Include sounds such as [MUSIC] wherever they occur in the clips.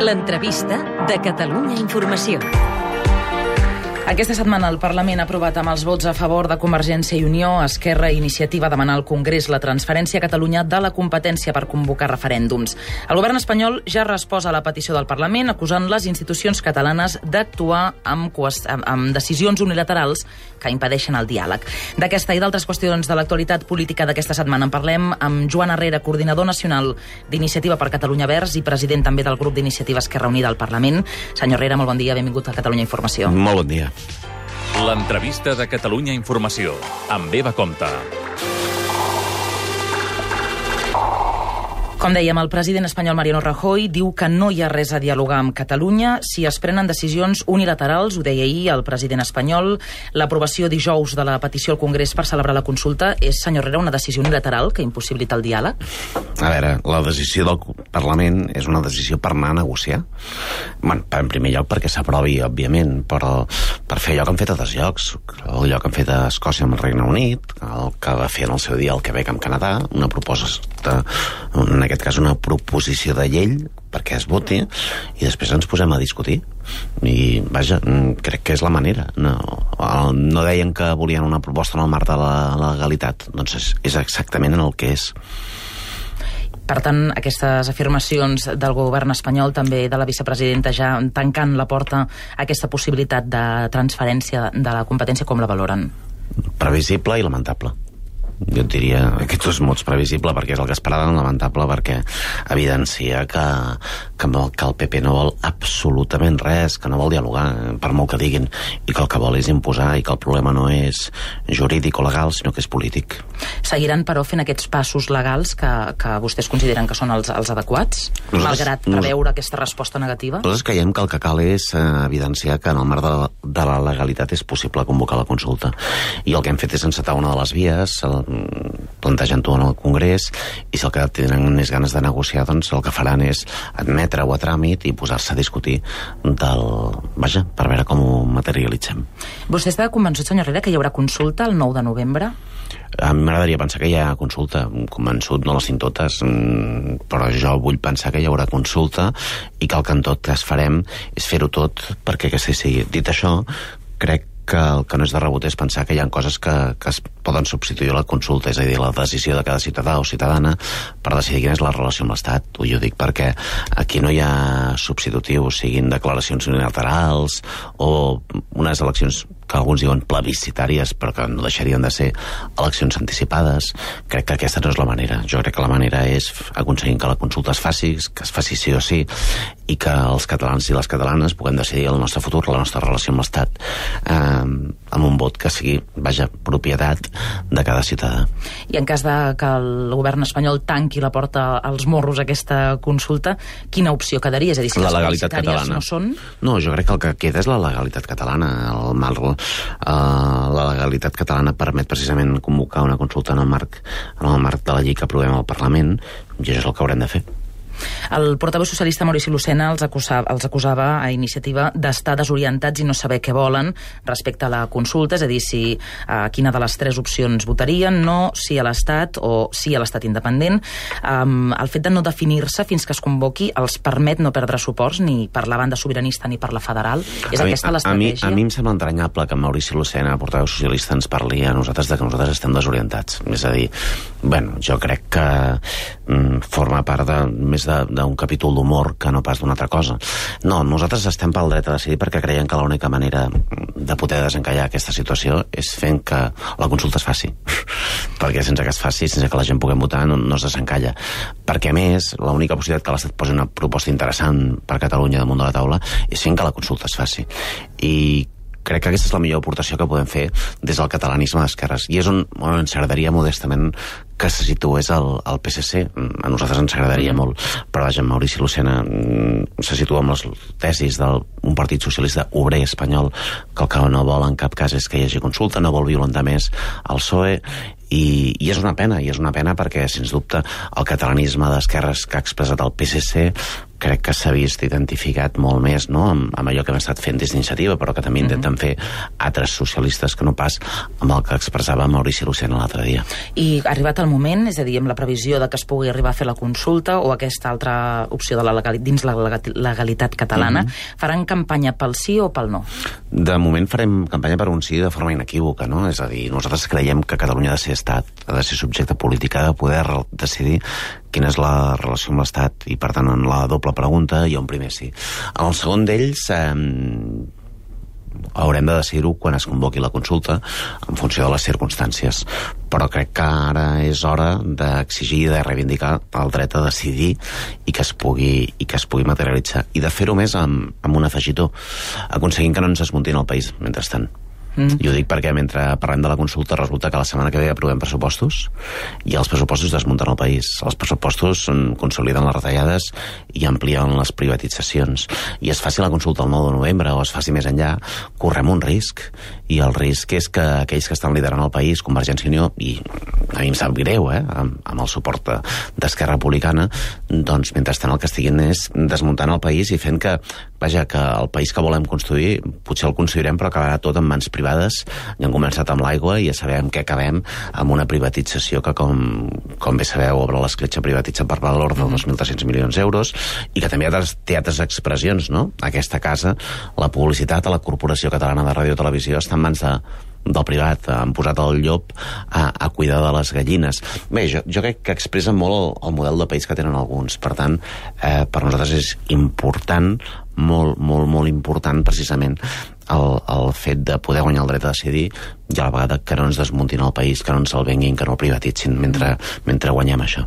L'entrevista de Catalunya Informació. Aquesta setmana el Parlament ha aprovat amb els vots a favor de Convergència i Unió, Esquerra i Iniciativa demanar al Congrés la transferència a Catalunya de la competència per convocar referèndums. El govern espanyol ja resposa a la petició del Parlament acusant les institucions catalanes d'actuar amb, amb decisions unilaterals que impedeixen el diàleg. D'aquesta i d'altres qüestions de l'actualitat política d'aquesta setmana en parlem amb Joan Herrera, coordinador nacional d'Iniciativa per Catalunya Verds i president també del grup d'Iniciativa Esquerra Unida al Parlament. Senyor Herrera, molt bon dia, benvingut a Catalunya Informació. Molt bon dia. L'entrevista de Catalunya Informació, amb Eva Comte. Com dèiem, el president espanyol Mariano Rajoy diu que no hi ha res a dialogar amb Catalunya si es prenen decisions unilaterals, ho deia ahir el president espanyol. L'aprovació dijous de la petició al Congrés per celebrar la consulta és, senyor Herrera, una decisió unilateral que impossibilita el diàleg? A veure, la decisió del Parlament és una decisió per anar a negociar. Bueno, en primer lloc perquè s'aprovi, òbviament, però per fer allò que han fet a altres llocs, lloc que han fet a Escòcia amb el Regne Unit, el que va fer en el seu dia el Quebec amb Canadà, una proposta, en aquest cas una proposició de llei perquè es voti i després ens posem a discutir. I vaja, crec que és la manera. No, no deien que volien una proposta en el marc de la legalitat. Doncs és, és exactament en el que és. Per tant, aquestes afirmacions del govern espanyol, també de la vicepresidenta, ja tancant la porta a aquesta possibilitat de transferència de la competència, com la valoren? Previsible i lamentable jo et diria que tot és molt previsible perquè és el que esperàvem, lamentable perquè evidencia que, que, que el PP no vol absolutament res, que no vol dialogar, per molt que diguin, i que el que vol és imposar i que el problema no és jurídic o legal, sinó que és polític. Seguiran, però, fent aquests passos legals que, que vostès consideren que són els, els adequats, nosaltres, malgrat preveure aquesta resposta negativa? Nosaltres creiem que el que cal és eh, evidenciar que en el marc de la, de la legalitat és possible convocar la consulta. I el que hem fet és encetar una de les vies, el, plantejant-ho en el Congrés i si el que tenen més ganes de negociar doncs el que faran és admetre-ho a tràmit i posar-se a discutir del... vaja, per veure com ho materialitzem. Vostè està convençut, senyor Herrera, que hi haurà consulta el 9 de novembre? A mi m'agradaria pensar que hi ha consulta. Convençut no les tinc totes, mm, però jo vull pensar que hi haurà consulta i que el que en tot cas farem és fer-ho tot perquè que sigui. Dit això, crec que el que no és de rebut és pensar que hi ha coses que, que es poden substituir la consulta, és a dir, la decisió de cada ciutadà o ciutadana per decidir quina és la relació amb l'Estat. Ho dic perquè aquí no hi ha substitutius, siguin declaracions unilaterals o unes eleccions que alguns diuen plebiscitàries, però que no deixarien de ser eleccions anticipades. Crec que aquesta no és la manera. Jo crec que la manera és aconseguir que la consulta es faci, que es faci sí o sí, i que els catalans i les catalanes puguem decidir el nostre futur, la nostra relació amb l'Estat, eh, amb un vot que sigui, vaja, propietat de cada ciutadà. I en cas de que el govern espanyol tanqui la porta als morros a aquesta consulta, quina opció quedaria? És a dir, si la legalitat catalana. no són... No, jo crec que el que queda és la legalitat catalana. El mal, uh, la legalitat catalana permet precisament convocar una consulta en el marc, en el marc de la llei que aprovem al Parlament i això és el que haurem de fer. El portaveu socialista Maurici Lucena els acusava, els acusava a iniciativa d'estar desorientats i no saber què volen respecte a la consulta, és a dir, si a eh, quina de les tres opcions votarien, no, si a l'Estat o sí a l'Estat independent. Um, el fet de no definir-se fins que es convoqui els permet no perdre suports ni per la banda sobiranista ni per la federal. És a aquesta l'estratègia? A, a, mi, a mi em sembla entranyable que Maurici Lucena, portaveu socialista, ens parli a nosaltres de que nosaltres estem desorientats. És a dir, bueno, jo crec que mm, forma part de, més d'un capítol d'humor que no pas d'una altra cosa. No, nosaltres estem pel dret a decidir perquè creiem que l'única manera de poder desencallar aquesta situació és fent que la consulta es faci. [LAUGHS] perquè sense que es faci, sense que la gent pugui votar, no, no es desencalla. Perquè, a més, l'única possibilitat que l'Estat posi una proposta interessant per Catalunya damunt de la taula és fent que la consulta es faci. I crec que aquesta és la millor aportació que podem fer des del catalanisme d'esquerres. I és on, on ens agradaria modestament que se situés el, el PSC. A nosaltres ens agradaria molt, però vaja, Maurici Lucena mm, se situa amb les tesis d'un partit socialista obrer espanyol que el que no vol en cap cas és que hi hagi consulta, no vol violentar més el PSOE I, i és una pena, i és una pena perquè, sens dubte, el catalanisme d'esquerres que ha expressat el PSC crec que s'ha vist identificat molt més no? amb, amb allò que hem estat fent des d'iniciativa, però que també intenten fer altres socialistes que no pas amb el que expressava Maurici Lucena l'altre dia. I arribat el moment, és a dir, amb la previsió de que es pugui arribar a fer la consulta o aquesta altra opció de la legal, dins la legalitat catalana, mm -hmm. faran campanya pel sí o pel no? De moment farem campanya per un sí de forma inequívoca, no? És a dir, nosaltres creiem que Catalunya ha de ser estat, ha de ser subjecte polític, ha de poder decidir quina és la relació amb l'Estat i, per tant, en la doble pregunta ha un primer sí. En el segon d'ells eh, haurem de decidir-ho quan es convoqui la consulta en funció de les circumstàncies però crec que ara és hora d'exigir i de reivindicar el dret a decidir i que es pugui, i que es pugui materialitzar i de fer-ho més amb, amb un afegitó aconseguint que no ens desmuntin el país mentrestant Mm. I ho dic perquè mentre parlem de la consulta resulta que la setmana que ve aprovem pressupostos i els pressupostos desmunten el país. Els pressupostos consoliden les retallades i amplien les privatitzacions. I es faci la consulta el 9 de novembre o es faci més enllà, correm un risc. I el risc és que aquells que estan liderant el país, Convergència i Unió, i a mi em sap greu, eh, amb, amb el suport d'Esquerra Republicana, doncs mentrestant el que estiguin és desmuntant el país i fent que, vaja, que el país que volem construir potser el construirem però acabarà tot en mans privades i han començat amb l'aigua i ja sabem què acabem amb una privatització que com, com bé sabeu obre l'escletxa privatitzat per valor de 2.300 milions d'euros i que també ha té altres expressions no? aquesta casa, la publicitat a la Corporació Catalana de Ràdio i Televisió està en mans de del privat, han posat el llop a, a cuidar de les gallines. Bé, jo, jo crec que expressa molt el, el model de país que tenen alguns. Per tant, eh, per nosaltres és important molt, molt, molt important precisament el, el fet de poder guanyar el dret a decidir i a la vegada que no ens desmuntin el país, que no ens el venguin, que no el privatitzin mentre, mentre guanyem això.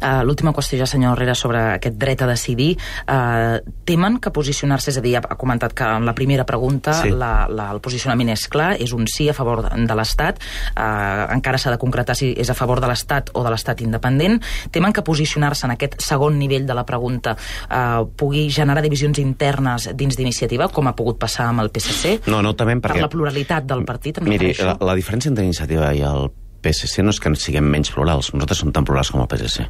Uh, L'última qüestió ja, senyor Herrera, sobre aquest dret a decidir. Uh, temen que posicionar-se, és a dir, ha comentat que en la primera pregunta sí. la, la, el posicionament és clar, és un sí a favor de, l'Estat, uh, encara s'ha de concretar si és a favor de l'Estat o de l'Estat independent. Temen que posicionar-se en aquest segon nivell de la pregunta uh, pugui generar divisions internes dins d'iniciativa, com ha pogut passar amb el PSC? No, no temem perquè... Per la pluralitat del partit, em Miri, la, la diferència entre iniciativa i el PSC no és que siguem menys plurals, nosaltres som tan plurals com el PSC.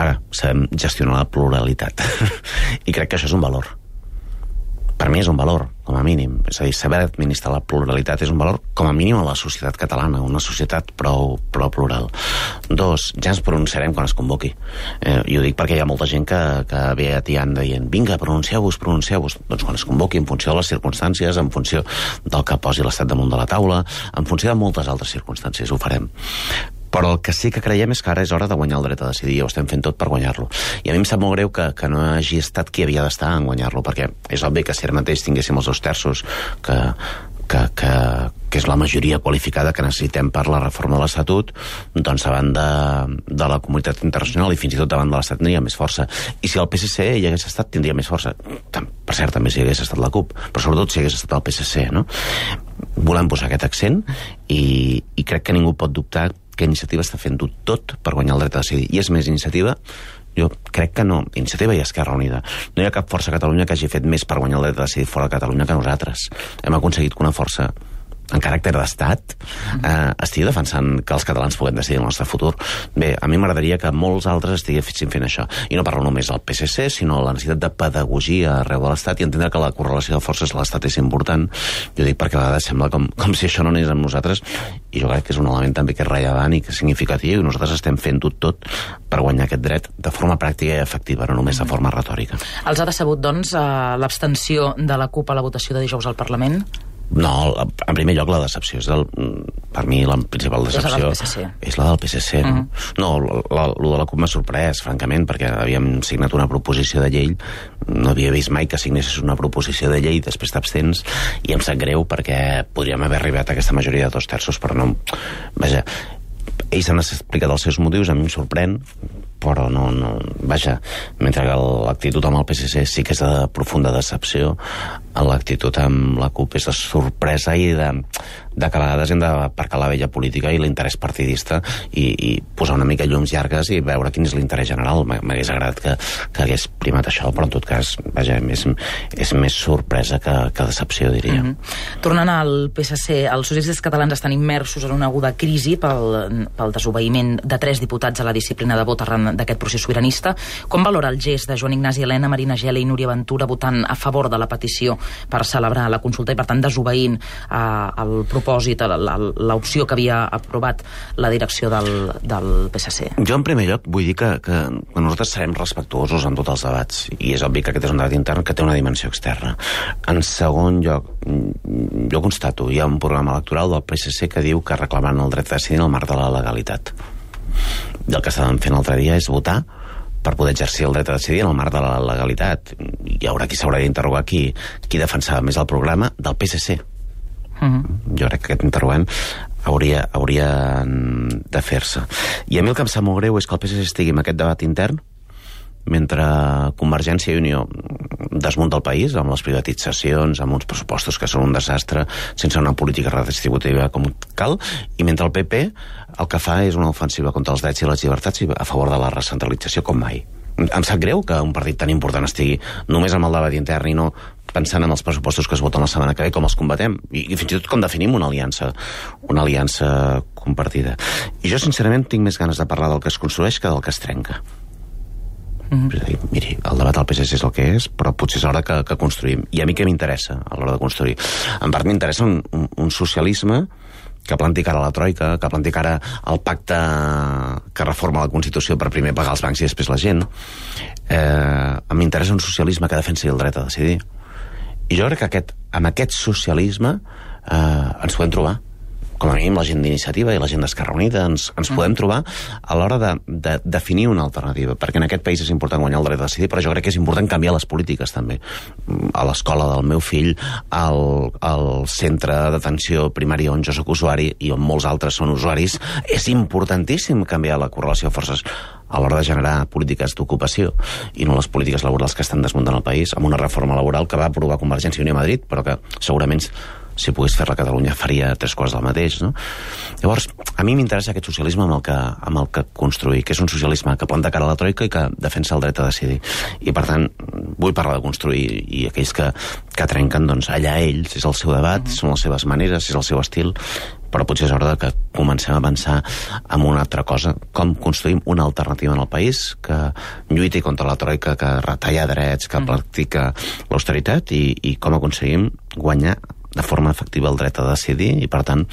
Ara, sabem gestionar la pluralitat. [LAUGHS] I crec que això és un valor per mi és un valor, com a mínim. És a dir, saber administrar la pluralitat és un valor, com a mínim, a la societat catalana, una societat prou, prou plural. Dos, ja ens pronunciarem quan es convoqui. Eh, I ho dic perquè hi ha molta gent que, que ve atiant dient vinga, pronuncieu-vos, pronuncieu-vos. Doncs quan es convoqui, en funció de les circumstàncies, en funció del que posi l'estat damunt de la taula, en funció de moltes altres circumstàncies, ho farem però el que sí que creiem és que ara és hora de guanyar el dret a decidir, ho estem fent tot per guanyar-lo. I a mi em sap molt greu que, que no hagi estat qui havia d'estar en guanyar-lo, perquè és obvi que si ara mateix tinguéssim els dos terços que, que, que, que és la majoria qualificada que necessitem per la reforma de l'Estatut, doncs davant de, de la comunitat internacional i fins i tot davant de l'Estat tindria més força. I si el PSC hi hagués estat, tindria més força. Per cert, també si hagués estat la CUP, però sobretot si hagués estat el PSC, no? Volem posar aquest accent i, i crec que ningú pot dubtar que Iniciativa està fent-ho tot per guanyar el dret a decidir. I és més, Iniciativa jo crec que no, Iniciativa i Esquerra Unida. No hi ha cap força a Catalunya que hagi fet més per guanyar el dret a decidir fora de Catalunya que nosaltres. Hem aconseguit que una força en caràcter d'estat, eh, estigui defensant que els catalans puguem decidir el nostre futur. Bé, a mi m'agradaria que molts altres estiguessin fent això. I no parlo només del PSC, sinó la necessitat de pedagogia arreu de l'Estat i entendre que la correlació de forces a l'Estat és important. Jo dic perquè a vegades sembla com, com si això no anés amb nosaltres i jo crec que és un element també que és rellevant i que és significatiu i nosaltres estem fent-ho tot per guanyar aquest dret de forma pràctica i efectiva, no només de forma retòrica. Els ha decebut, doncs, eh, l'abstenció de la CUP a la votació de dijous al Parlament? No, en primer lloc la decepció és del, per mi la principal decepció és la del PSC. Uh -huh. No, la, la, de la CUP m'ha sorprès, francament, perquè havíem signat una proposició de llei, no havia vist mai que signessis una proposició de llei, després t'abstens, i em sap greu perquè podríem haver arribat a aquesta majoria de dos terços, però no... Vaja, ells han explicat els seus motius, a mi em sorprèn, però no, no... Vaja, mentre que l'actitud amb el PSC sí que és de profunda decepció, l'actitud amb la CUP és de sorpresa i de, de que a vegades hem d'aparcar la vella política i l'interès partidista i, i posar una mica llums llargues i veure quin és l'interès general. M'hagués agradat que, que hagués primat això, però en tot cas, vaja, és, és més sorpresa que, que decepció, diria. Mm -hmm. Tornant al PSC, els socialistes catalans estan immersos en una aguda crisi pel, pel desobeïment de tres diputats a la disciplina de vot arran d'aquest procés sobiranista. Com valora el gest de Joan Ignasi Helena, Marina Gela i Núria Ventura votant a favor de la petició per celebrar la consulta i, per tant, desobeint eh, el propòsit, l'opció que havia aprovat la direcció del, del PSC? Jo, en primer lloc, vull dir que, que nosaltres serem respectuosos en tots els debats i és obvi que aquest és un debat intern que té una dimensió externa. En segon lloc, jo constato, hi ha un programa electoral del PSC que diu que reclamant el dret a decidir en el marc de la legalitat. I el que estàvem fent l'altre dia és votar per poder exercir el dret a decidir en el marc de la legalitat. Hi haurà qui s'haurà d'interrogar qui, qui defensava més el programa del PSC. Uh -huh. Jo crec que aquest interrogant hauria, hauria de fer-se. I a mi el que em sap molt greu és que el PSC estigui en aquest debat intern mentre Convergència i Unió desmunta el país amb les privatitzacions, amb uns pressupostos que són un desastre, sense una política redistributiva com cal, i mentre el PP el que fa és una ofensiva contra els drets i les llibertats i a favor de la recentralització com mai. Em sap greu que un partit tan important estigui només amb el debat intern i no pensant en els pressupostos que es voten la setmana que ve, com els combatem, i, i fins i tot com definim una aliança, una aliança compartida. I jo, sincerament, tinc més ganes de parlar del que es construeix que del que es trenca. Mm -hmm. dir, miri, el debat del PSC és el que és, però potser és hora que, que construïm. I a mi què m'interessa a l'hora de construir? En part m'interessa un, un, un socialisme que planti cara a la Troika, que planti cara al pacte que reforma la Constitució per primer pagar els bancs i després la gent. Eh, m'interessa un socialisme que defensi el dret a decidir. I jo crec que aquest, amb aquest socialisme eh, ens podem trobar com a mínim la gent d'iniciativa i la gent d'Esquerra Unida ens, ens mm. podem trobar a l'hora de, de definir una alternativa, perquè en aquest país és important guanyar el dret a decidir, però jo crec que és important canviar les polítiques també. A l'escola del meu fill, al, al centre d'atenció primària on jo sóc usuari i on molts altres són usuaris, és importantíssim canviar la correlació de forces a l'hora de generar polítiques d'ocupació i no les polítiques laborals que estan desmuntant el país amb una reforma laboral que va aprovar Convergència i Unió a Madrid però que segurament si pogués fer-la a Catalunya faria tres quarts del mateix, no? Llavors, a mi m'interessa aquest socialisme amb el, que, amb el que construir, que és un socialisme que planta cara a la troika i que defensa el dret a decidir. I, per tant, vull parlar de construir i aquells que, que trenquen, doncs, allà ells, és el seu debat, uh -huh. són les seves maneres, és el seu estil, però potser és hora que comencem a pensar en una altra cosa, com construïm una alternativa en el país que lluiti contra la troika, que retalla drets, que practica l'austeritat i, i com aconseguim guanyar de forma efectiva el dret a decidir i, per tant,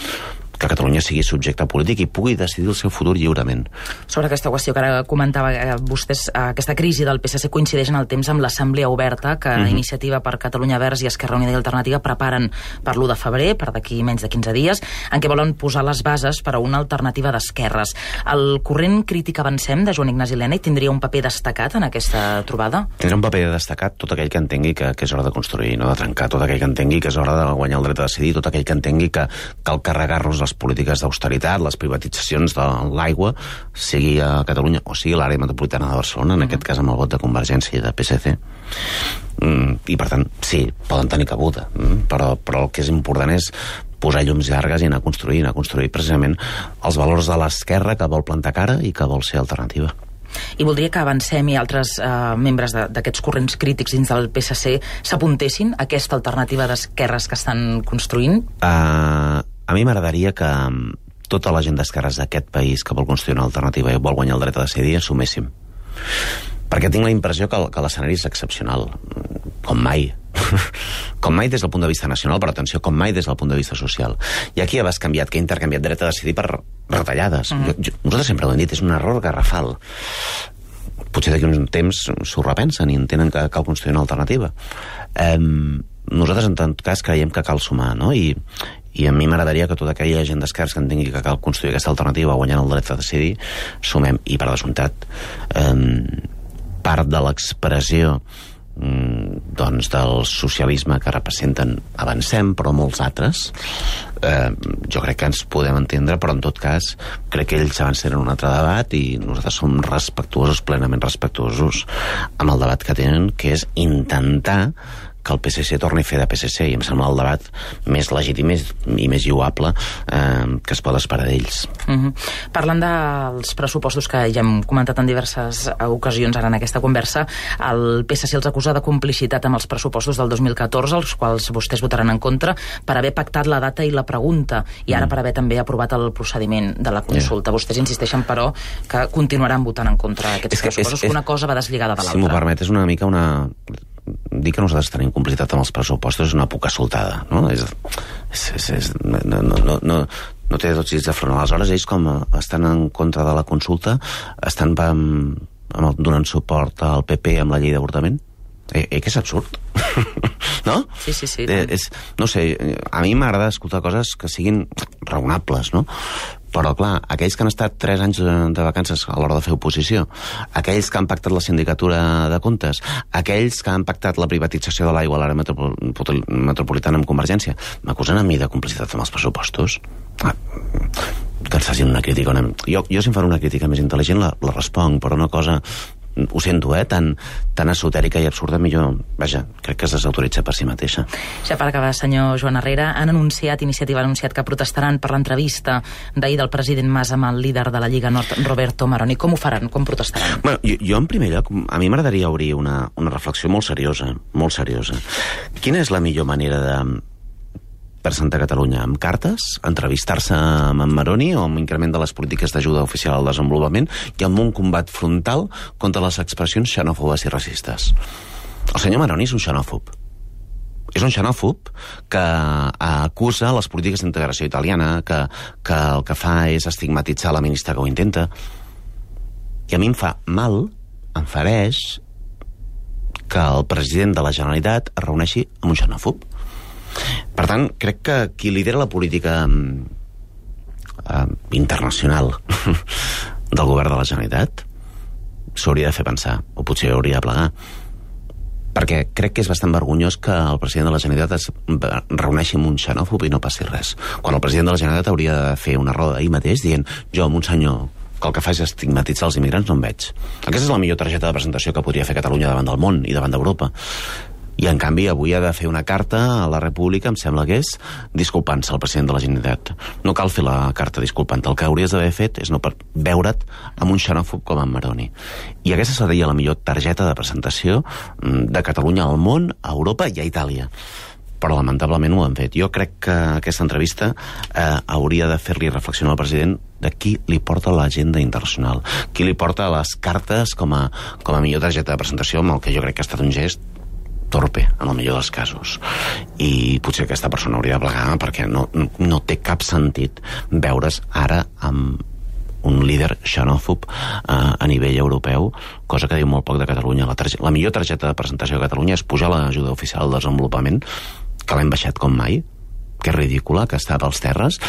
que Catalunya sigui subjecte polític i pugui decidir el seu futur lliurement. Sobre aquesta qüestió que ara comentava eh, vostès, eh, aquesta crisi del PSC coincideix en el temps amb l'assemblea oberta que uh mhm. -huh. Iniciativa per Catalunya Verds i Esquerra Unida i Alternativa preparen per l'1 de febrer, per d'aquí menys de 15 dies, en què volen posar les bases per a una alternativa d'esquerres. El corrent crític Avancem de Joan Ignasi Lena tindria un paper destacat en aquesta trobada? Tindria un paper destacat tot aquell que entengui que, que és hora de construir, no de trencar, tot aquell que entengui que és hora de guanyar el dret a decidir, tot aquell que entengui que cal carregar-nos les polítiques d'austeritat, les privatitzacions de l'aigua, sigui a Catalunya o sigui a l'àrea metropolitana de Barcelona, en -huh. aquest cas amb el vot de Convergència i de PSC. Mm, I, per tant, sí, poden tenir cabuda, mm, però, però el que és important és posar llums llargues i anar a construir, anar a construir precisament els valors de l'esquerra que vol plantar cara i que vol ser alternativa. I voldria que avancem i altres eh, membres d'aquests corrents crítics dins del PSC s'apuntessin a aquesta alternativa d'esquerres que estan construint? Uh, a mi m'agradaria que mm, tota la gent d'esquerres d'aquest país que vol construir una alternativa i vol guanyar el dret a decidir assuméssim. Perquè tinc la impressió que, que l'escenari és excepcional, com mai. [LAUGHS] com mai des del punt de vista nacional, però atenció, com mai des del punt de vista social. I aquí has canviat, que ha intercanviat dret a decidir per retallades. Mm -hmm. jo, jo, nosaltres sempre ho hem dit, és un error garrafal. Potser d'aquí un temps s'ho repensen i entenen que cal construir una alternativa. Um, nosaltres, en tot cas, creiem que cal sumar, no? I, i a mi m'agradaria que tota aquella gent d'esquerres que entengui que cal construir aquesta alternativa guanyant el dret a decidir, sumem, i per descomptat eh, part de l'expressió mm, doncs del socialisme que representen Avancem, però molts altres. Eh, jo crec que ens podem entendre però en tot cas crec que ells avancen en un altre debat i nosaltres som respectuosos, plenament respectuosos amb el debat que tenen, que és intentar que el PSC torni a fer de PSC i em sembla el debat més legítim més, i més lloable eh, que es pot esperar d'ells. Uh -huh. Parlant dels pressupostos que ja hem comentat en diverses ocasions ara en aquesta conversa, el PSC els acusa de complicitat amb els pressupostos del 2014, els quals vostès votaran en contra, per haver pactat la data i la pregunta, i ara mm. per haver també aprovat el procediment de la consulta. Yeah. Vostès insisteixen, però, que continuaran votant en contra aquests és que pressupostos, és, és, que una cosa va deslligada de l'altra. Si m'ho permet, és una mica una dir que nosaltres tenim complicitat amb els pressupostos és una poca soltada, no? És, és, és, és, no, no, no, no té dos dits de front. Aleshores, ells, com estan en contra de la consulta, estan amb, amb donant suport al PP amb la llei d'avortament? Eh, eh, que és absurd. [LAUGHS] no? Sí, sí, sí. Eh, és, no sé, a mi m'agrada escoltar coses que siguin raonables, no? Però, clar, aquells que han estat 3 anys de vacances a l'hora de fer oposició, aquells que han pactat la sindicatura de comptes, aquells que han pactat la privatització de l'aigua a l'àrea metropolitana amb Convergència, m'acusen a mi de complicitat amb els pressupostos? Ah, que ens facin una crítica. Una... Jo, jo si em fan una crítica més intel·ligent la, la responc, però una cosa ho sento, eh, tan, tan esotèrica i absurda, millor, vaja, crec que es desautoritza per si mateixa. Ja per acabar, senyor Joan Herrera, han anunciat, Iniciativa ha anunciat que protestaran per l'entrevista d'ahir del president Mas amb el líder de la Lliga Nord, Roberto Maroni. Com ho faran? Com protestaran? Bueno, jo, jo en primer lloc, a mi m'agradaria obrir una, una reflexió molt seriosa, molt seriosa. Quina és la millor manera de, per Santa Catalunya? Amb cartes? Entrevistar-se amb en Maroni o amb increment de les polítiques d'ajuda oficial al desenvolupament i amb un combat frontal contra les expressions xenòfobes i racistes? El senyor Maroni és un xenòfob. És un xenòfob que acusa les polítiques d'integració italiana, que, que el que fa és estigmatitzar la ministra que ho intenta. I a mi em fa mal, em fareix, que el president de la Generalitat es reuneixi amb un xenòfob. Per tant, crec que qui lidera la política eh, internacional [LAUGHS] del govern de la Generalitat s'hauria de fer pensar, o potser hauria de plegar perquè crec que és bastant vergonyós que el president de la Generalitat es reuneixi amb un xenòfob i no passi res. Quan el president de la Generalitat hauria de fer una roda ahir mateix dient jo amb un senyor que el que fa és estigmatitzar els immigrants no en veig. Aquesta és la millor targeta de presentació que podria fer Catalunya davant del món i davant d'Europa i en canvi avui ha de fer una carta a la República, em sembla que és, disculpant-se al president de la Generalitat. No cal fer la carta disculpant el que hauries d'haver fet és no per veure't amb un xenòfob com en Maroni. I aquesta seria la millor targeta de presentació mm, de Catalunya al món, a Europa i a Itàlia però lamentablement ho han fet. Jo crec que aquesta entrevista eh, hauria de fer-li reflexionar al president de qui li porta l'agenda internacional, qui li porta les cartes com a, com a millor targeta de presentació, amb el que jo crec que ha estat un gest torpe, en el millor dels casos. I potser aquesta persona hauria de plegar perquè no, no té cap sentit veure's ara amb un líder xenòfob eh, a nivell europeu, cosa que diu molt poc de Catalunya. La, la millor targeta de presentació de Catalunya és pujar l'ajuda oficial al desenvolupament, que l'hem baixat com mai, que és ridícula, que està pels terres,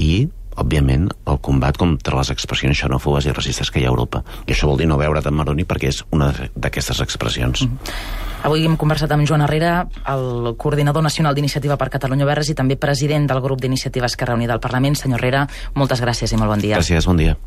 i òbviament, el combat contra les expressions xenòfobes i racistes que hi ha a Europa. I això vol dir no veure't amb Maroni perquè és una d'aquestes expressions. Mm -hmm. Avui hem conversat amb Joan Herrera, el coordinador nacional d'Iniciativa per Catalunya Verdes i també president del grup d'Iniciativa Esquerra Unida del Parlament. Senyor Herrera, moltes gràcies i molt bon dia. Gràcies, bon dia.